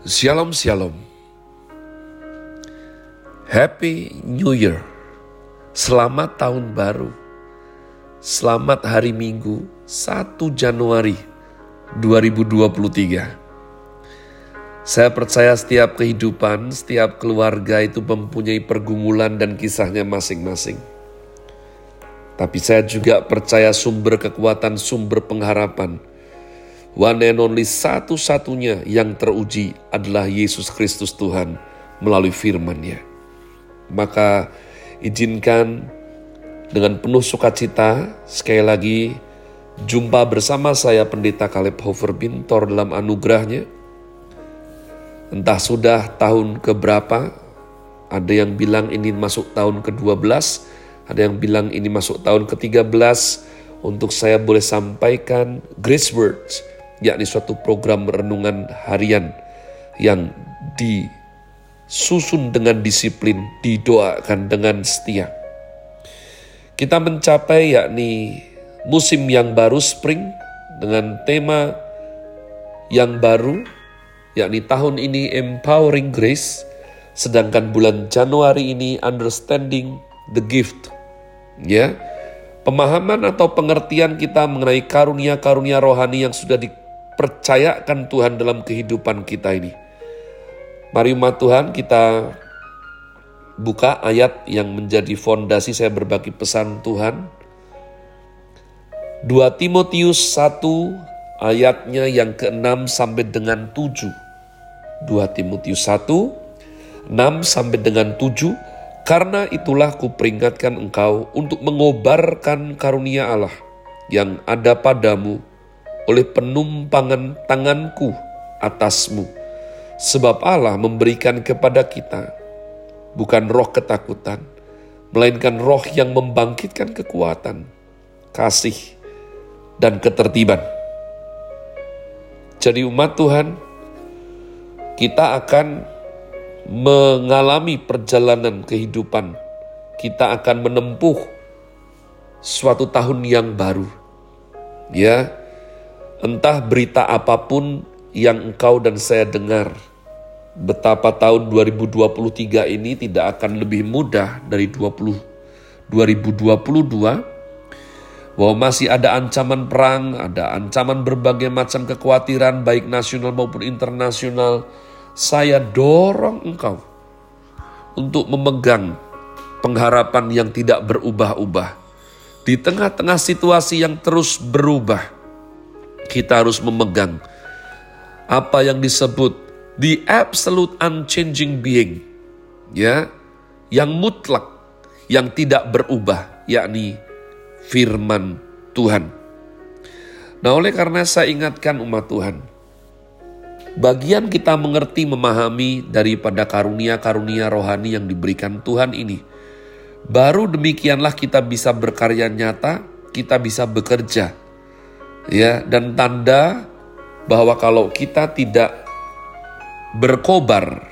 Shalom Shalom. Happy New Year. Selamat tahun baru. Selamat hari Minggu 1 Januari 2023 Saya percaya setiap kehidupan, setiap keluarga itu mempunyai pergumulan dan kisahnya masing-masing. Tapi saya juga percaya sumber kekuatan, sumber pengharapan One and only satu-satunya yang teruji adalah Yesus Kristus Tuhan melalui firman-Nya. Maka izinkan dengan penuh sukacita sekali lagi jumpa bersama saya Pendeta Kaleb Hofer Bintor dalam anugerahnya. Entah sudah tahun keberapa, ada yang bilang ini masuk tahun ke-12, ada yang bilang ini masuk tahun ke-13, untuk saya boleh sampaikan grace words yakni suatu program renungan harian yang disusun dengan disiplin, didoakan dengan setia. Kita mencapai yakni musim yang baru spring dengan tema yang baru yakni tahun ini empowering grace sedangkan bulan Januari ini understanding the gift ya pemahaman atau pengertian kita mengenai karunia-karunia rohani yang sudah di percayakan Tuhan dalam kehidupan kita ini. Mari umat Tuhan kita buka ayat yang menjadi fondasi saya berbagi pesan Tuhan. 2 Timotius 1 ayatnya yang ke-6 sampai dengan 7. 2 Timotius 1 6 sampai dengan 7 karena itulah kuperingatkan engkau untuk mengobarkan karunia Allah yang ada padamu oleh penumpangan tanganku atasmu. Sebab Allah memberikan kepada kita bukan roh ketakutan, melainkan roh yang membangkitkan kekuatan, kasih, dan ketertiban. Jadi umat Tuhan, kita akan mengalami perjalanan kehidupan. Kita akan menempuh suatu tahun yang baru. Ya, Entah berita apa pun yang engkau dan saya dengar, betapa tahun 2023 ini tidak akan lebih mudah dari 20 2022 bahwa masih ada ancaman perang, ada ancaman berbagai macam kekhawatiran baik nasional maupun internasional. Saya dorong engkau untuk memegang pengharapan yang tidak berubah-ubah di tengah-tengah situasi yang terus berubah kita harus memegang apa yang disebut the absolute unchanging being, ya, yang mutlak, yang tidak berubah, yakni firman Tuhan. Nah, oleh karena saya ingatkan umat Tuhan, bagian kita mengerti memahami daripada karunia-karunia rohani yang diberikan Tuhan ini. Baru demikianlah kita bisa berkarya nyata, kita bisa bekerja ya dan tanda bahwa kalau kita tidak berkobar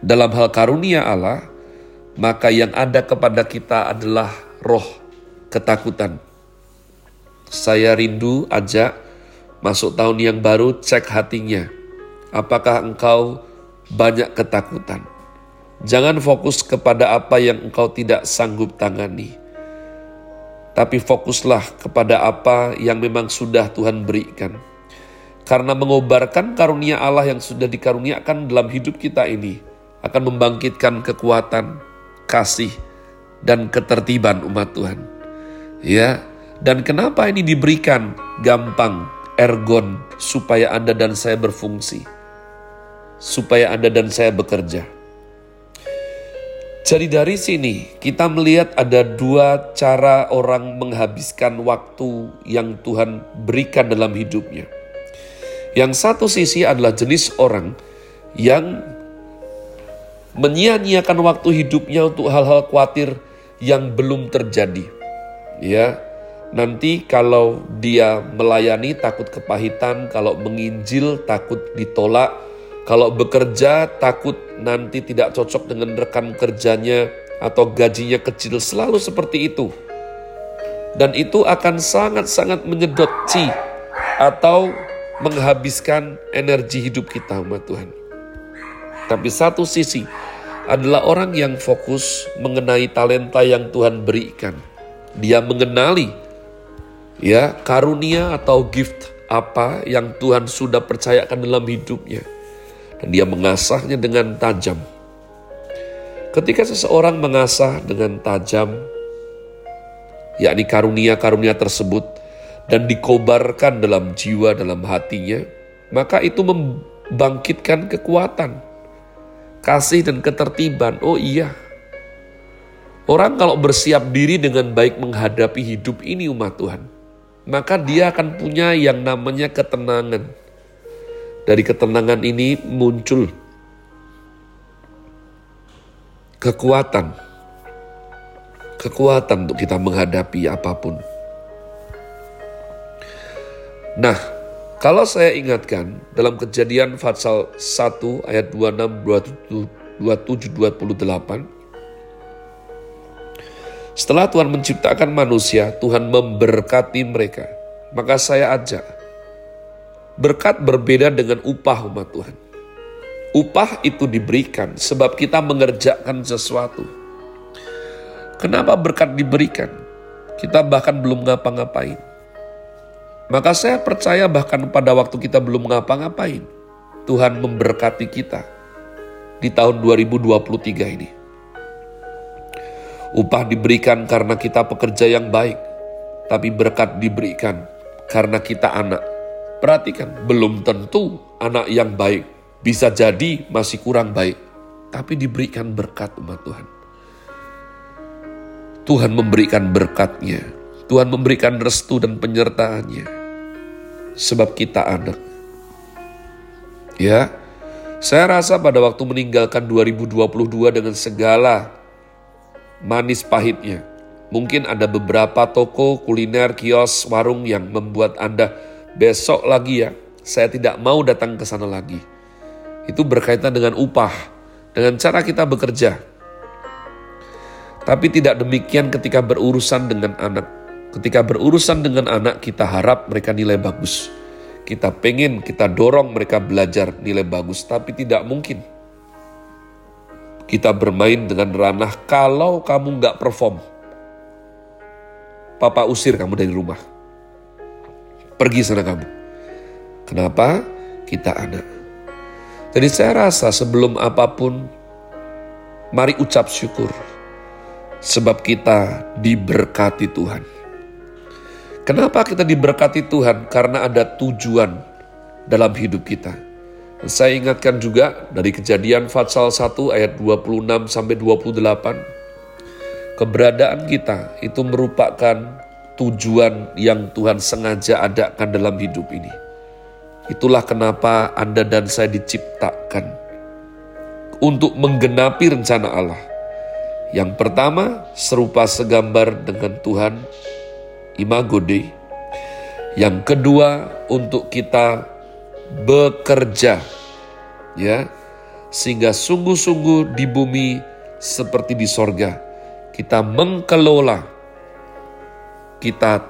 dalam hal karunia Allah, maka yang ada kepada kita adalah roh ketakutan. Saya rindu ajak masuk tahun yang baru cek hatinya. Apakah engkau banyak ketakutan? Jangan fokus kepada apa yang engkau tidak sanggup tangani tapi fokuslah kepada apa yang memang sudah Tuhan berikan. Karena mengobarkan karunia Allah yang sudah dikaruniakan dalam hidup kita ini akan membangkitkan kekuatan, kasih, dan ketertiban umat Tuhan. Ya, dan kenapa ini diberikan gampang, ergon, supaya Anda dan saya berfungsi, supaya Anda dan saya bekerja. Jadi dari sini kita melihat ada dua cara orang menghabiskan waktu yang Tuhan berikan dalam hidupnya. Yang satu sisi adalah jenis orang yang menyia-nyiakan waktu hidupnya untuk hal-hal khawatir yang belum terjadi. Ya, nanti kalau dia melayani takut kepahitan, kalau menginjil takut ditolak, kalau bekerja takut nanti tidak cocok dengan rekan kerjanya atau gajinya kecil selalu seperti itu. Dan itu akan sangat-sangat menyedot ci atau menghabiskan energi hidup kita umat Tuhan. Tapi satu sisi adalah orang yang fokus mengenai talenta yang Tuhan berikan. Dia mengenali ya karunia atau gift apa yang Tuhan sudah percayakan dalam hidupnya. Dan dia mengasahnya dengan tajam. Ketika seseorang mengasah dengan tajam, yakni karunia-karunia tersebut, dan dikobarkan dalam jiwa, dalam hatinya, maka itu membangkitkan kekuatan, kasih dan ketertiban. Oh iya, orang kalau bersiap diri dengan baik menghadapi hidup ini umat Tuhan, maka dia akan punya yang namanya ketenangan. Dari ketenangan ini muncul kekuatan, kekuatan untuk kita menghadapi apa pun. Nah, kalau saya ingatkan dalam kejadian Fatsal 1 ayat 26, 27, 28, setelah Tuhan menciptakan manusia, Tuhan memberkati mereka. Maka saya ajak, berkat berbeda dengan upah umat Tuhan. Upah itu diberikan sebab kita mengerjakan sesuatu. Kenapa berkat diberikan? Kita bahkan belum ngapa-ngapain. Maka saya percaya bahkan pada waktu kita belum ngapa-ngapain, Tuhan memberkati kita di tahun 2023 ini. Upah diberikan karena kita pekerja yang baik, tapi berkat diberikan karena kita anak. Perhatikan, belum tentu anak yang baik bisa jadi masih kurang baik, tapi diberikan berkat umat Tuhan. Tuhan memberikan berkatnya, Tuhan memberikan restu dan penyertaannya sebab kita anak. Ya, saya rasa pada waktu meninggalkan 2022 dengan segala manis pahitnya, mungkin ada beberapa toko, kuliner, kios, warung yang membuat Anda besok lagi ya, saya tidak mau datang ke sana lagi. Itu berkaitan dengan upah, dengan cara kita bekerja. Tapi tidak demikian ketika berurusan dengan anak. Ketika berurusan dengan anak, kita harap mereka nilai bagus. Kita pengen, kita dorong mereka belajar nilai bagus, tapi tidak mungkin. Kita bermain dengan ranah kalau kamu nggak perform. Papa usir kamu dari rumah. Pergi sana kamu. Kenapa? Kita anak. Jadi saya rasa sebelum apa pun, mari ucap syukur. Sebab kita diberkati Tuhan. Kenapa kita diberkati Tuhan? Karena ada tujuan dalam hidup kita. Saya ingatkan juga dari kejadian Fatsal 1 ayat 26 sampai 28. Keberadaan kita itu merupakan tujuan yang Tuhan sengaja adakan dalam hidup ini. Itulah kenapa Anda dan saya diciptakan untuk menggenapi rencana Allah. Yang pertama, serupa segambar dengan Tuhan imago Dei. Yang kedua untuk kita bekerja ya sehingga sungguh-sungguh di bumi seperti di sorga kita mengelola kita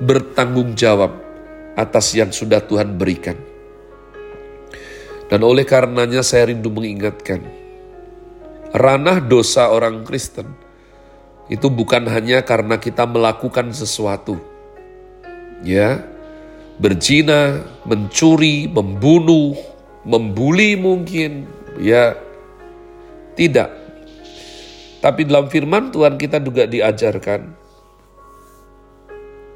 bertanggung jawab atas yang sudah Tuhan berikan. Dan oleh karenanya saya rindu mengingatkan, ranah dosa orang Kristen itu bukan hanya karena kita melakukan sesuatu. Ya, berzina, mencuri, membunuh, membuli mungkin, ya tidak. Tapi dalam firman Tuhan kita juga diajarkan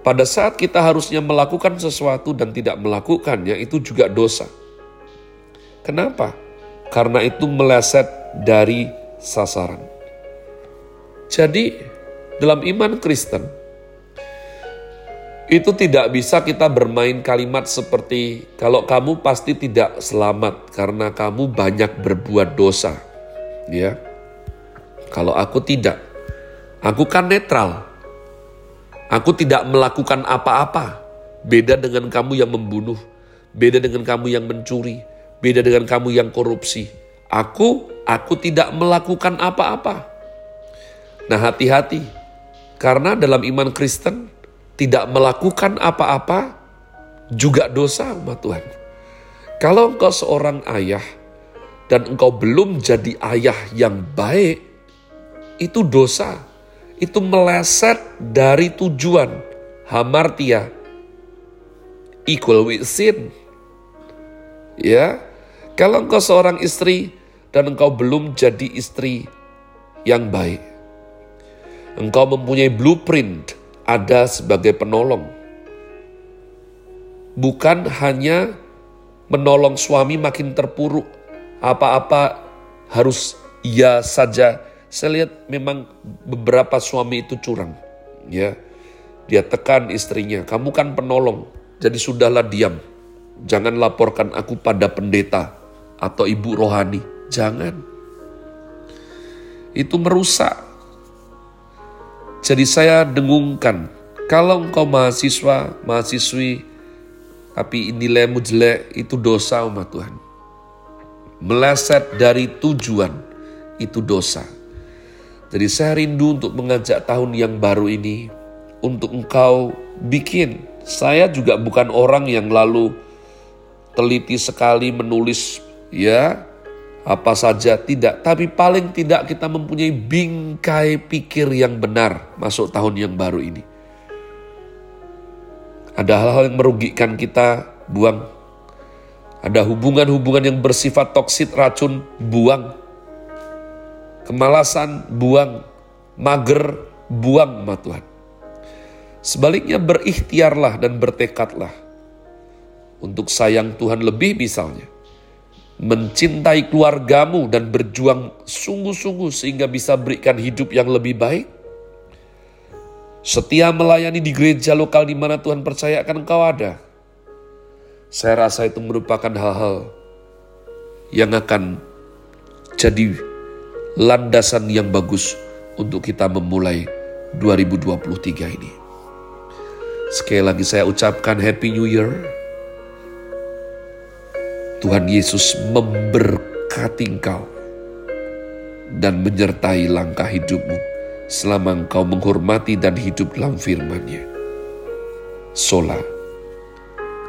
pada saat kita harusnya melakukan sesuatu dan tidak melakukannya itu juga dosa. Kenapa? Karena itu meleset dari sasaran. Jadi dalam iman Kristen itu tidak bisa kita bermain kalimat seperti kalau kamu pasti tidak selamat karena kamu banyak berbuat dosa. Ya. Kalau aku tidak. Aku kan netral. Aku tidak melakukan apa-apa. Beda dengan kamu yang membunuh, beda dengan kamu yang mencuri, beda dengan kamu yang korupsi. Aku aku tidak melakukan apa-apa. Nah hati-hati, karena dalam iman Kristen tidak melakukan apa-apa juga dosa umat Tuhan. Kalau engkau seorang ayah dan engkau belum jadi ayah yang baik, itu dosa. Itu meleset dari tujuan. Hamartia equal with sin. Ya, kalau engkau seorang istri dan engkau belum jadi istri yang baik, engkau mempunyai blueprint ada sebagai penolong. Bukan hanya menolong suami makin terpuruk, apa-apa harus iya saja. Saya lihat memang beberapa suami itu curang. Ya, dia tekan istrinya, kamu kan penolong, jadi sudahlah diam. Jangan laporkan aku pada pendeta atau ibu rohani. Jangan. Itu merusak. Jadi saya dengungkan, kalau engkau mahasiswa, mahasiswi, tapi nilaimu jelek, itu dosa umat Tuhan. Meleset dari tujuan, itu dosa. Jadi saya rindu untuk mengajak tahun yang baru ini, untuk engkau bikin saya juga bukan orang yang lalu teliti sekali menulis ya apa saja tidak, tapi paling tidak kita mempunyai bingkai pikir yang benar masuk tahun yang baru ini. Ada hal-hal yang merugikan kita, buang. Ada hubungan-hubungan yang bersifat toksit racun, buang. Kemalasan, buang. Mager, buang, ma Tuhan. Sebaliknya berikhtiarlah dan bertekadlah untuk sayang Tuhan lebih misalnya. Mencintai keluargamu dan berjuang sungguh-sungguh sehingga bisa berikan hidup yang lebih baik. Setia melayani di gereja lokal di mana Tuhan percayakan engkau ada. Saya rasa itu merupakan hal-hal yang akan jadi landasan yang bagus untuk kita memulai 2023 ini. Sekali lagi saya ucapkan Happy New Year. Tuhan Yesus memberkati engkau dan menyertai langkah hidupmu selama engkau menghormati dan hidup dalam firman-Nya. Sola.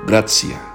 Grazie.